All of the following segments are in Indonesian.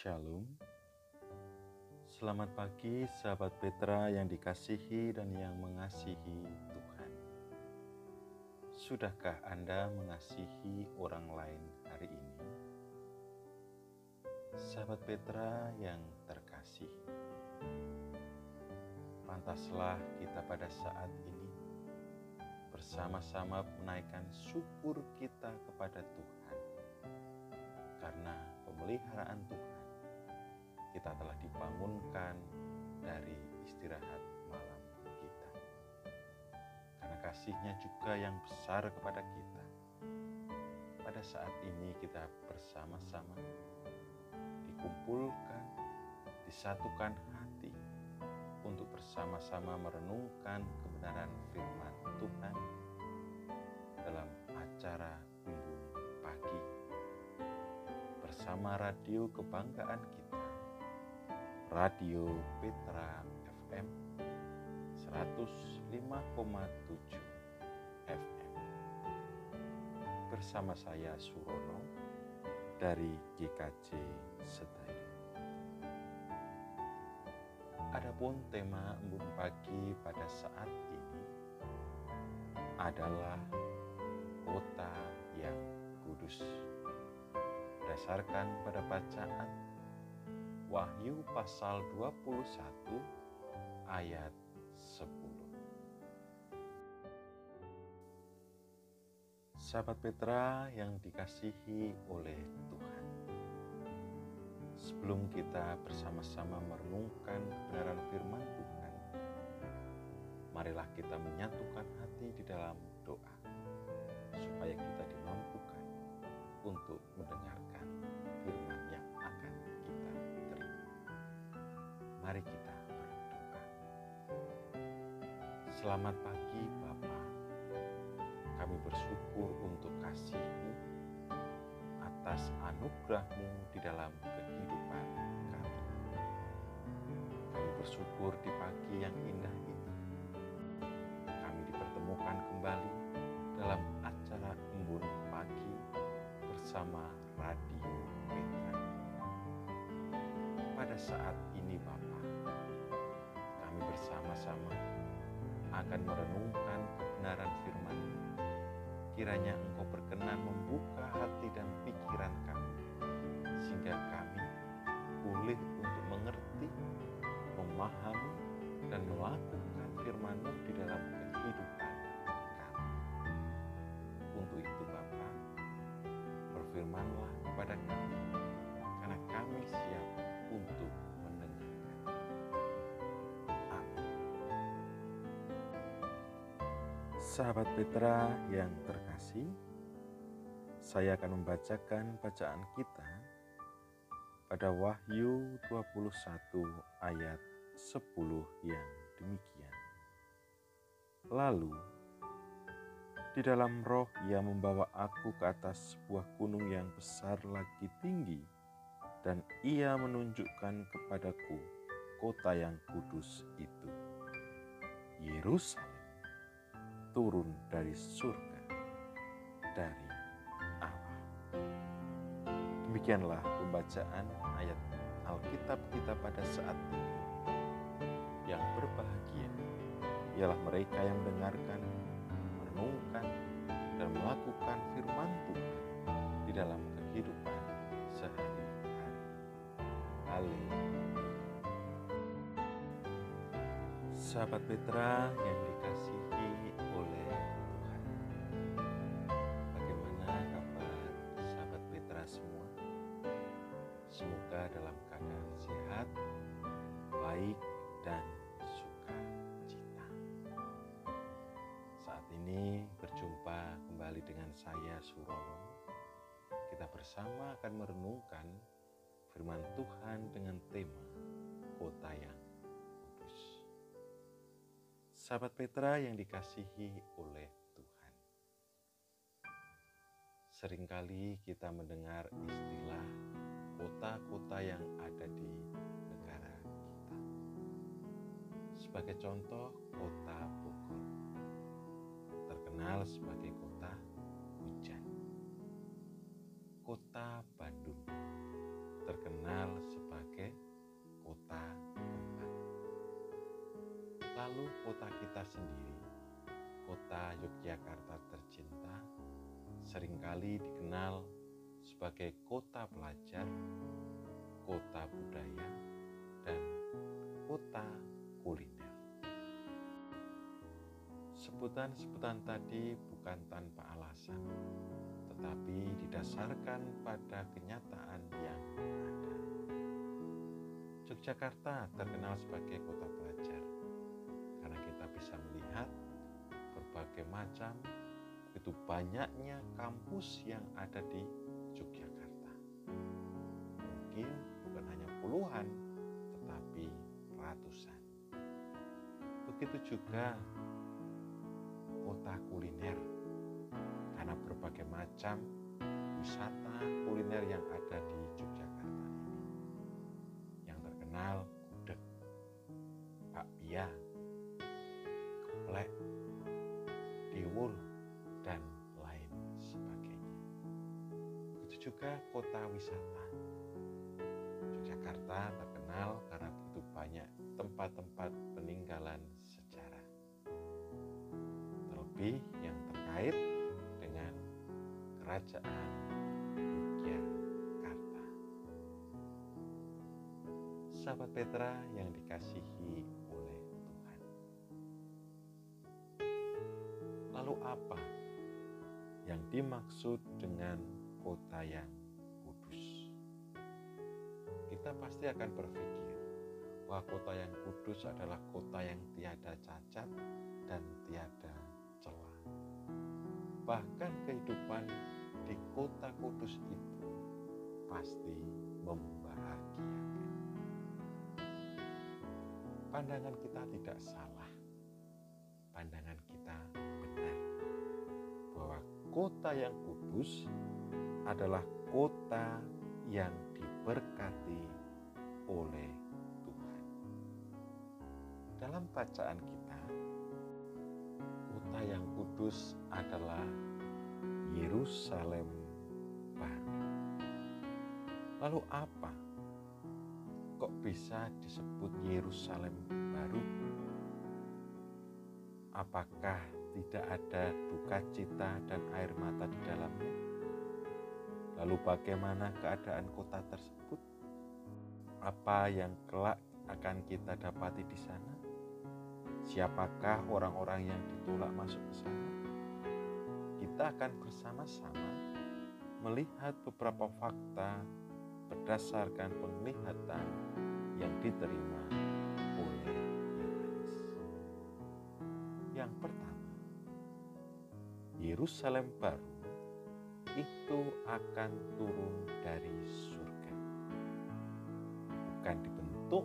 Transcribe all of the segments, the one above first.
Shalom. Selamat pagi sahabat Petra yang dikasihi dan yang mengasihi Tuhan. Sudahkah Anda mengasihi orang lain hari ini? Sahabat Petra yang terkasih. Pantaslah kita pada saat ini bersama-sama menaikkan syukur kita kepada Tuhan karena pemeliharaan Tuhan kita telah dibangunkan dari istirahat malam kita. Karena kasihnya juga yang besar kepada kita. Pada saat ini kita bersama-sama dikumpulkan, disatukan hati untuk bersama-sama merenungkan kebenaran firman Tuhan dalam acara Embun Pagi bersama radio kebanggaan kita Radio Petra FM 105,7 FM bersama saya Surono dari GKJ Setai. Adapun tema embun pagi pada saat ini adalah kota yang kudus. Berdasarkan pada bacaan Wahyu pasal 21 ayat 10. Sahabat Petra yang dikasihi oleh Tuhan. Sebelum kita bersama-sama merenungkan kebenaran firman Tuhan, marilah kita menyatukan hati di dalam doa supaya kita dimampukan untuk mendengarkan Mari kita berdoa. Selamat pagi Bapa. Kami bersyukur untuk kasih-Mu atas anugerah-Mu di dalam kehidupan kami. Kami bersyukur di pagi yang indah ini. Kami dipertemukan kembali dalam acara embun pagi bersama Radio Petra. Pada saat bersama-sama akan merenungkan kebenaran firman. Kiranya Engkau berkenan membuka hati dan pikiran kami, sehingga kami boleh untuk mengerti, memahami, Sahabat Petra yang terkasih, saya akan membacakan bacaan kita pada Wahyu 21 ayat 10 yang demikian. Lalu, di dalam roh ia membawa aku ke atas sebuah gunung yang besar lagi tinggi, dan ia menunjukkan kepadaku kota yang kudus itu, Yerusalem turun dari surga dari Allah. Demikianlah pembacaan ayat Alkitab kita pada saat ini. Yang berbahagia ialah mereka yang mendengarkan, merenungkan, dan melakukan firman Tuhan di dalam kehidupan sehari-hari. Haleluya. Sahabat Petra yang Surono. Kita bersama akan merenungkan firman Tuhan dengan tema kota yang kudus. Sahabat Petra yang dikasihi oleh Tuhan. Seringkali kita mendengar istilah kota-kota yang ada di negara kita. Sebagai contoh, kota Bogor terkenal sebagai kota kita sendiri, kota Yogyakarta tercinta, sering kali dikenal sebagai kota pelajar, kota budaya, dan kota kuliner. Sebutan-sebutan tadi bukan tanpa alasan, tetapi didasarkan pada kenyataan yang ada. Yogyakarta terkenal sebagai kota pelajar bisa melihat berbagai macam begitu banyaknya kampus yang ada di Yogyakarta. Mungkin bukan hanya puluhan, tetapi ratusan. Begitu juga kota kuliner karena berbagai macam wisata kuliner yang ada di Yogyakarta kenal gudeg, bakpia, dan lain sebagainya. Begitu juga kota wisata. Yogyakarta terkenal karena begitu banyak tempat-tempat peninggalan sejarah. Terlebih yang terkait dengan kerajaan sahabat Petra yang dikasihi apa yang dimaksud dengan kota yang kudus? Kita pasti akan berpikir bahwa kota yang kudus adalah kota yang tiada cacat dan tiada celah. Bahkan kehidupan di kota kudus itu pasti membahagiakan pandangan kita tidak salah. Kota yang kudus adalah kota yang diberkati oleh Tuhan. Dalam bacaan kita, kota yang kudus adalah Yerusalem baru. Lalu apa kok bisa disebut Yerusalem baru? Apakah tidak ada duka cita dan air mata di dalamnya? Lalu bagaimana keadaan kota tersebut? Apa yang kelak akan kita dapati di sana? Siapakah orang-orang yang ditolak masuk ke sana? Kita akan bersama-sama melihat beberapa fakta berdasarkan penglihatan yang diterima Yerusalem baru itu akan turun dari surga. Bukan dibentuk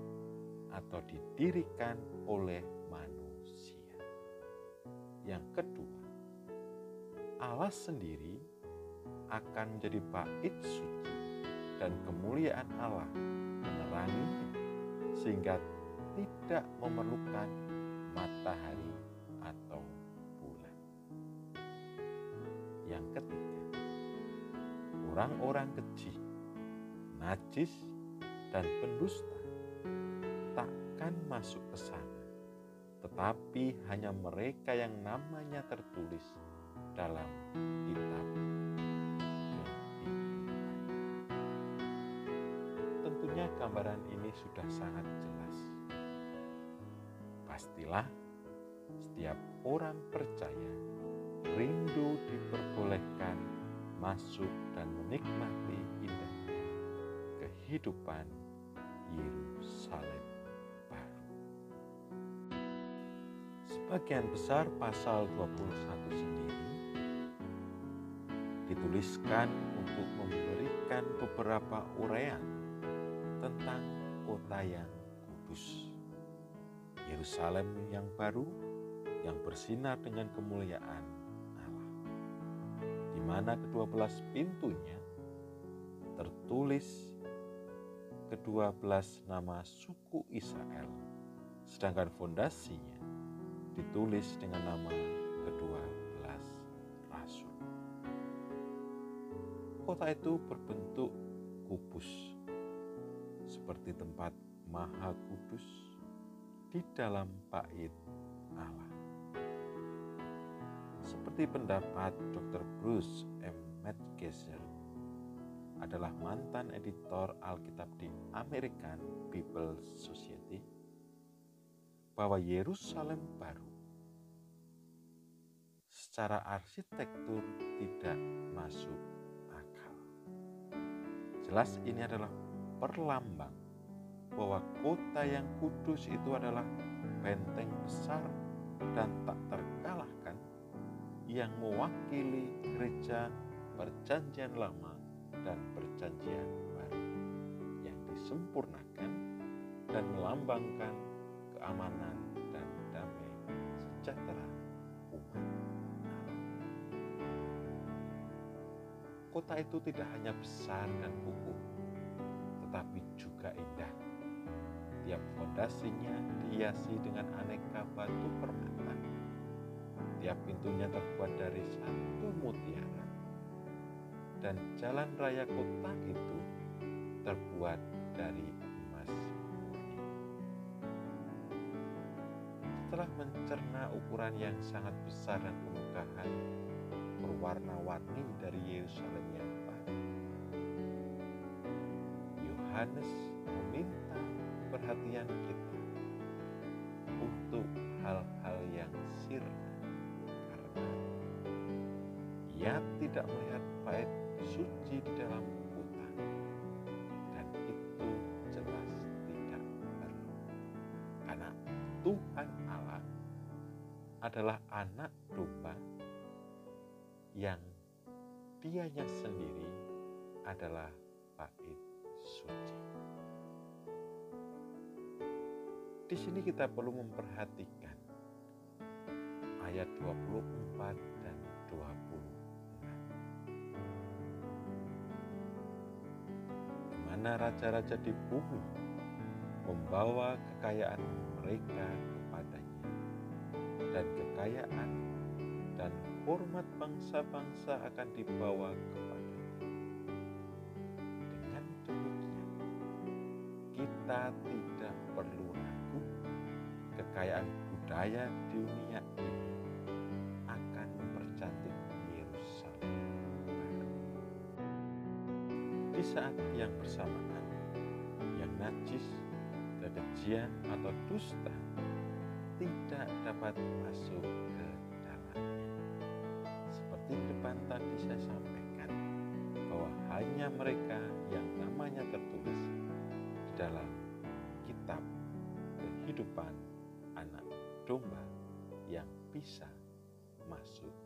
atau didirikan oleh manusia. Yang kedua, Allah sendiri akan menjadi bait suci dan kemuliaan Allah meneranginya sehingga tidak memerlukan matahari orang-orang keji, najis, dan pendusta takkan masuk ke sana, tetapi hanya mereka yang namanya tertulis dalam kitab Tentunya gambaran ini sudah sangat jelas. Pastilah setiap orang percaya rindu diperbolehkan masuk dan menikmati indahnya kehidupan Yerusalem baru. Sebagian besar pasal 21 sendiri dituliskan untuk memberikan beberapa uraian tentang kota yang kudus. Yerusalem yang baru yang bersinar dengan kemuliaan mana kedua belas pintunya tertulis kedua belas nama suku Israel, sedangkan fondasinya ditulis dengan nama kedua belas rasul. Kota itu berbentuk kubus seperti tempat maha kudus, di dalam bait Allah. Seperti pendapat Dr. Bruce M. Metgeser adalah mantan editor Alkitab di American Bible Society bahwa Yerusalem baru secara arsitektur tidak masuk akal. Jelas ini adalah perlambang bahwa kota yang kudus itu adalah benteng besar dan tak terkalahkan yang mewakili gereja perjanjian lama dan perjanjian baru yang disempurnakan dan melambangkan keamanan dan damai sejahtera umat Allah. Kota itu tidak hanya besar dan kukuh, tetapi juga indah. Tiap fondasinya dihiasi dengan aneka batu permata. Tiap pintunya terbuat dari satu mutiara. Dan jalan raya kota itu terbuat dari emas. Setelah mencerna ukuran yang sangat besar dan kemegahan berwarna-warni dari Yerusalem yang baru, Yohanes meminta perhatian kita ia tidak melihat bait suci di dalam kota dan itu jelas tidak perlu karena Tuhan Allah adalah anak domba yang dianya sendiri adalah bait suci. Di sini kita perlu memperhatikan ayat 24 dan 26. Mana raja-raja di bumi membawa kekayaan mereka kepadanya dan kekayaan dan hormat bangsa-bangsa akan dibawa kepadanya. Dengan demikian, kita tidak perlu ragu kekayaan budaya dunia ini saat yang bersamaan, yang najis, kekejian atau dusta tidak dapat masuk ke dalamnya. Seperti di depan tadi saya sampaikan, bahwa hanya mereka yang namanya tertulis di dalam kitab kehidupan anak domba yang bisa masuk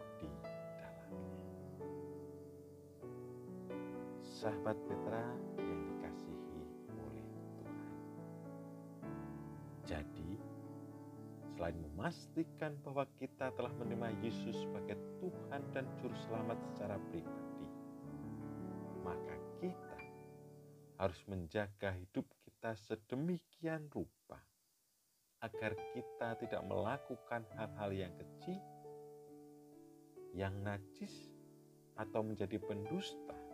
Sahabat Petra yang dikasihi oleh Tuhan. Jadi, selain memastikan bahwa kita telah menerima Yesus sebagai Tuhan dan Juru Selamat secara pribadi, maka kita harus menjaga hidup kita sedemikian rupa agar kita tidak melakukan hal-hal yang kecil, yang najis, atau menjadi pendusta,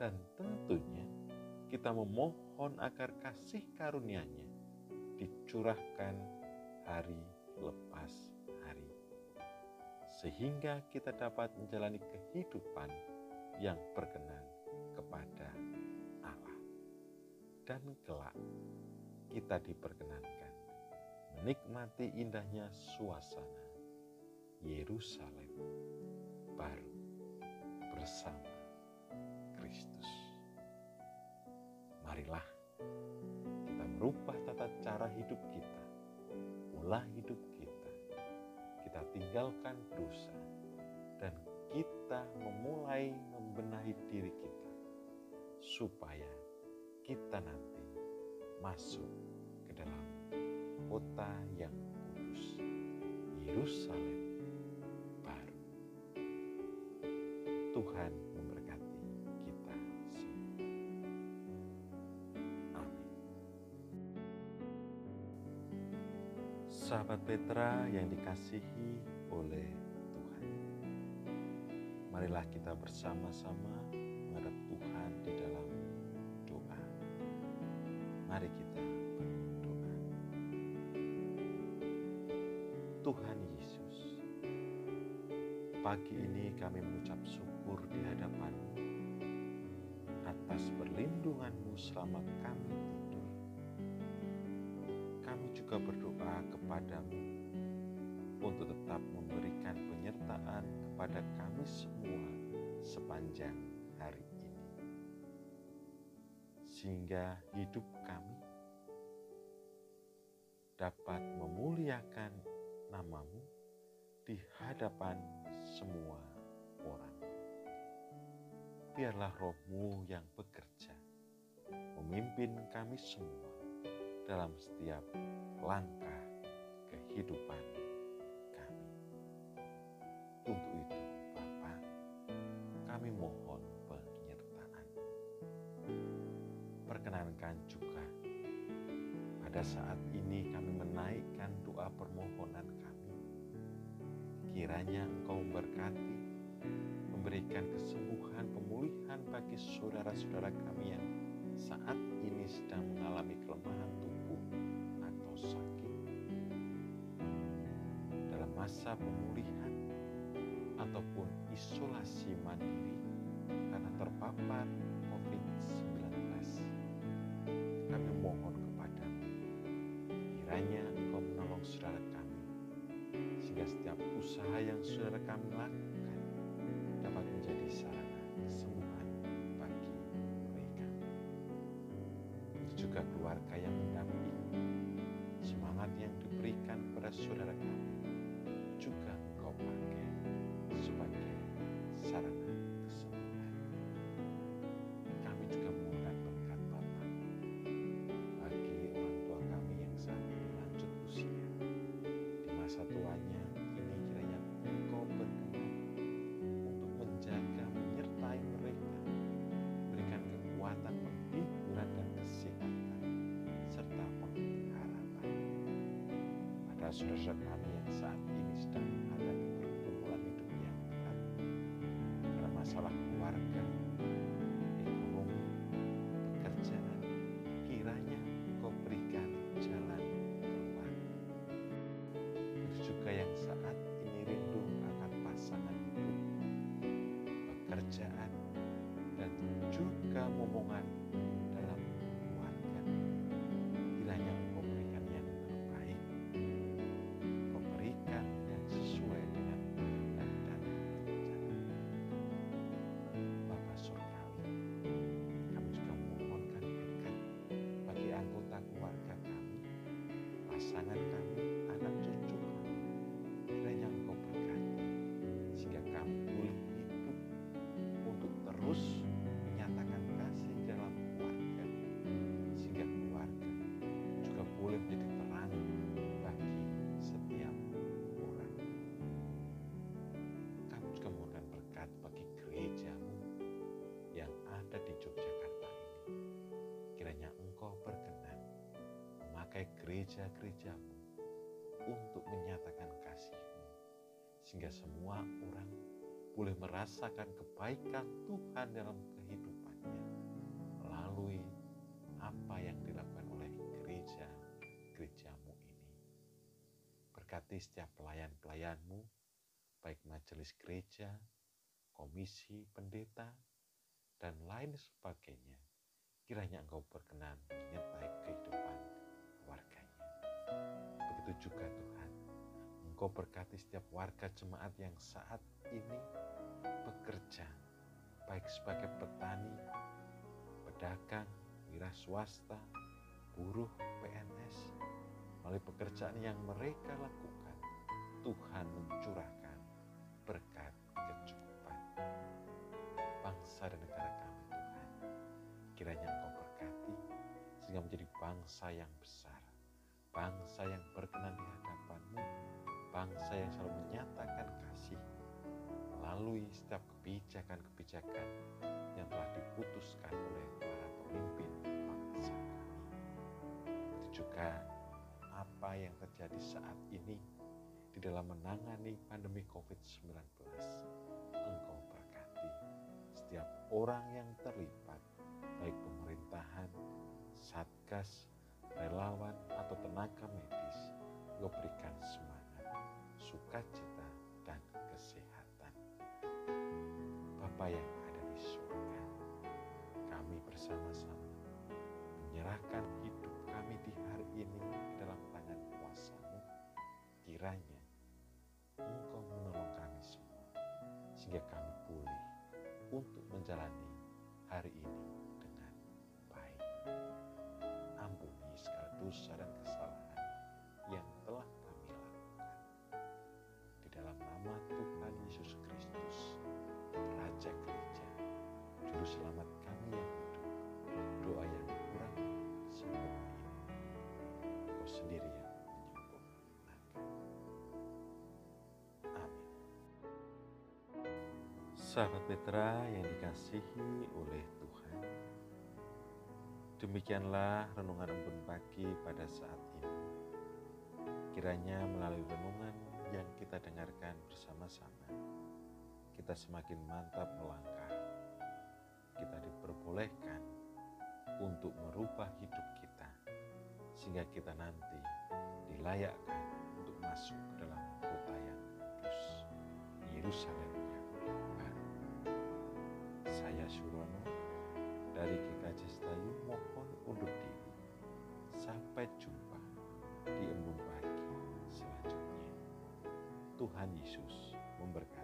dan tentunya kita memohon agar kasih karunia-Nya dicurahkan hari lepas hari, sehingga kita dapat menjalani kehidupan yang berkenan kepada Allah, dan kelak kita diperkenankan menikmati indahnya suasana Yerusalem baru bersama Kristus. Marilah kita merubah tata cara hidup kita, pola hidup kita. Kita tinggalkan dosa dan kita memulai membenahi diri kita supaya kita nanti masuk ke dalam kota yang kudus, Yerusalem baru. Tuhan Sahabat Petra yang dikasihi oleh Tuhan. Marilah kita bersama-sama menghadap Tuhan di dalam doa. Mari kita berdoa. Tuhan Yesus, pagi ini kami mengucap syukur di hadapan-Mu atas perlindungan-Mu selama kami. Kami juga berdoa kepadamu untuk tetap memberikan penyertaan kepada kami semua sepanjang hari ini. Sehingga hidup kami dapat memuliakan namamu di hadapan semua orang. Biarlah rohmu yang bekerja, memimpin kami semua dalam setiap langkah kehidupan kami. Untuk itu, Bapa, kami mohon penyertaan. Perkenankan juga pada saat ini kami menaikkan doa permohonan kami. Kiranya Engkau memberkati, memberikan kesembuhan, pemulihan bagi saudara-saudara kami yang saat ini sedang mengalami kelemahan tubuh sakit. Dalam masa pemulihan ataupun isolasi mandiri karena terpapar COVID-19. Kami mohon Kiranya Engkau menolong saudara kami, sehingga setiap usaha yang saudara kami lakukan dapat menjadi sarana kesembuhan bagi mereka. Juga keluarga yang mendampingi, yang diberikan kepada saudara kami. Juga Engkau pakai saudara-saudara kami yang saat ini sedang menghadapi pergumulan hidup yang berat karena masalah keluarga, ekonomi, pekerjaan, kiranya Engkau berikan jalan keluar. Begitu juga yang saat ini rindu akan pasangan hidup, pekerjaan, dan juga momongan gereja-gerejamu untuk menyatakan kasihmu, sehingga semua orang boleh merasakan kebaikan Tuhan dalam kehidupannya melalui apa yang dilakukan oleh gereja-gerejamu ini. Berkati setiap pelayan-pelayanmu, baik majelis gereja, komisi, pendeta, dan lain sebagainya. Kiranya engkau berkenan menyertai kehidupan juga Tuhan, Engkau berkati setiap warga jemaat yang saat ini bekerja, baik sebagai petani, pedagang, wira swasta, buruh, PNS, melalui pekerjaan yang mereka lakukan, Tuhan mencurahkan berkat kecukupan. Bangsa dan negara kami Tuhan, kiranya Engkau berkati sehingga menjadi bangsa yang besar bangsa yang berkenan di hadapanmu, bangsa yang selalu menyatakan kasih melalui setiap kebijakan-kebijakan yang telah diputuskan oleh para pemimpin bangsa kami. Itu juga apa yang terjadi saat ini di dalam menangani pandemi COVID-19. Engkau berkati setiap orang yang terlibat, baik pemerintahan, satgas, relawan, atau tenaga medis, lo berikan semangat, sukacita, dan kesehatan. Bapak yang ada di surga, kami bersama-sama menyerahkan hidup kami di hari ini dalam tangan kuasamu. Kiranya Engkau menolong kami semua, sehingga kami pulih untuk menjalani hari ini dengan baik. Dosa dan kesalahan yang telah kami lakukan. Di dalam nama Tuhan Yesus Kristus, Raja Gereja, Juru Selamat kami yang hidup, doa yang kurang sempurna ini, Kau sendiri yang menyempurnakan. Amin. Sahabat Petra yang dikasihi oleh Tuhan, demikianlah renungan embun pagi pada saat ini. Kiranya melalui renungan yang kita dengarkan bersama-sama, kita semakin mantap melangkah. Kita diperbolehkan untuk merubah hidup kita, sehingga kita nanti dilayakkan untuk masuk ke dalam kota yang kudus, Yerusalem yang baru. Saya Surono dari GKJ Setayu mohon undur diri. Sampai jumpa di embun pagi selanjutnya. Tuhan Yesus memberkati.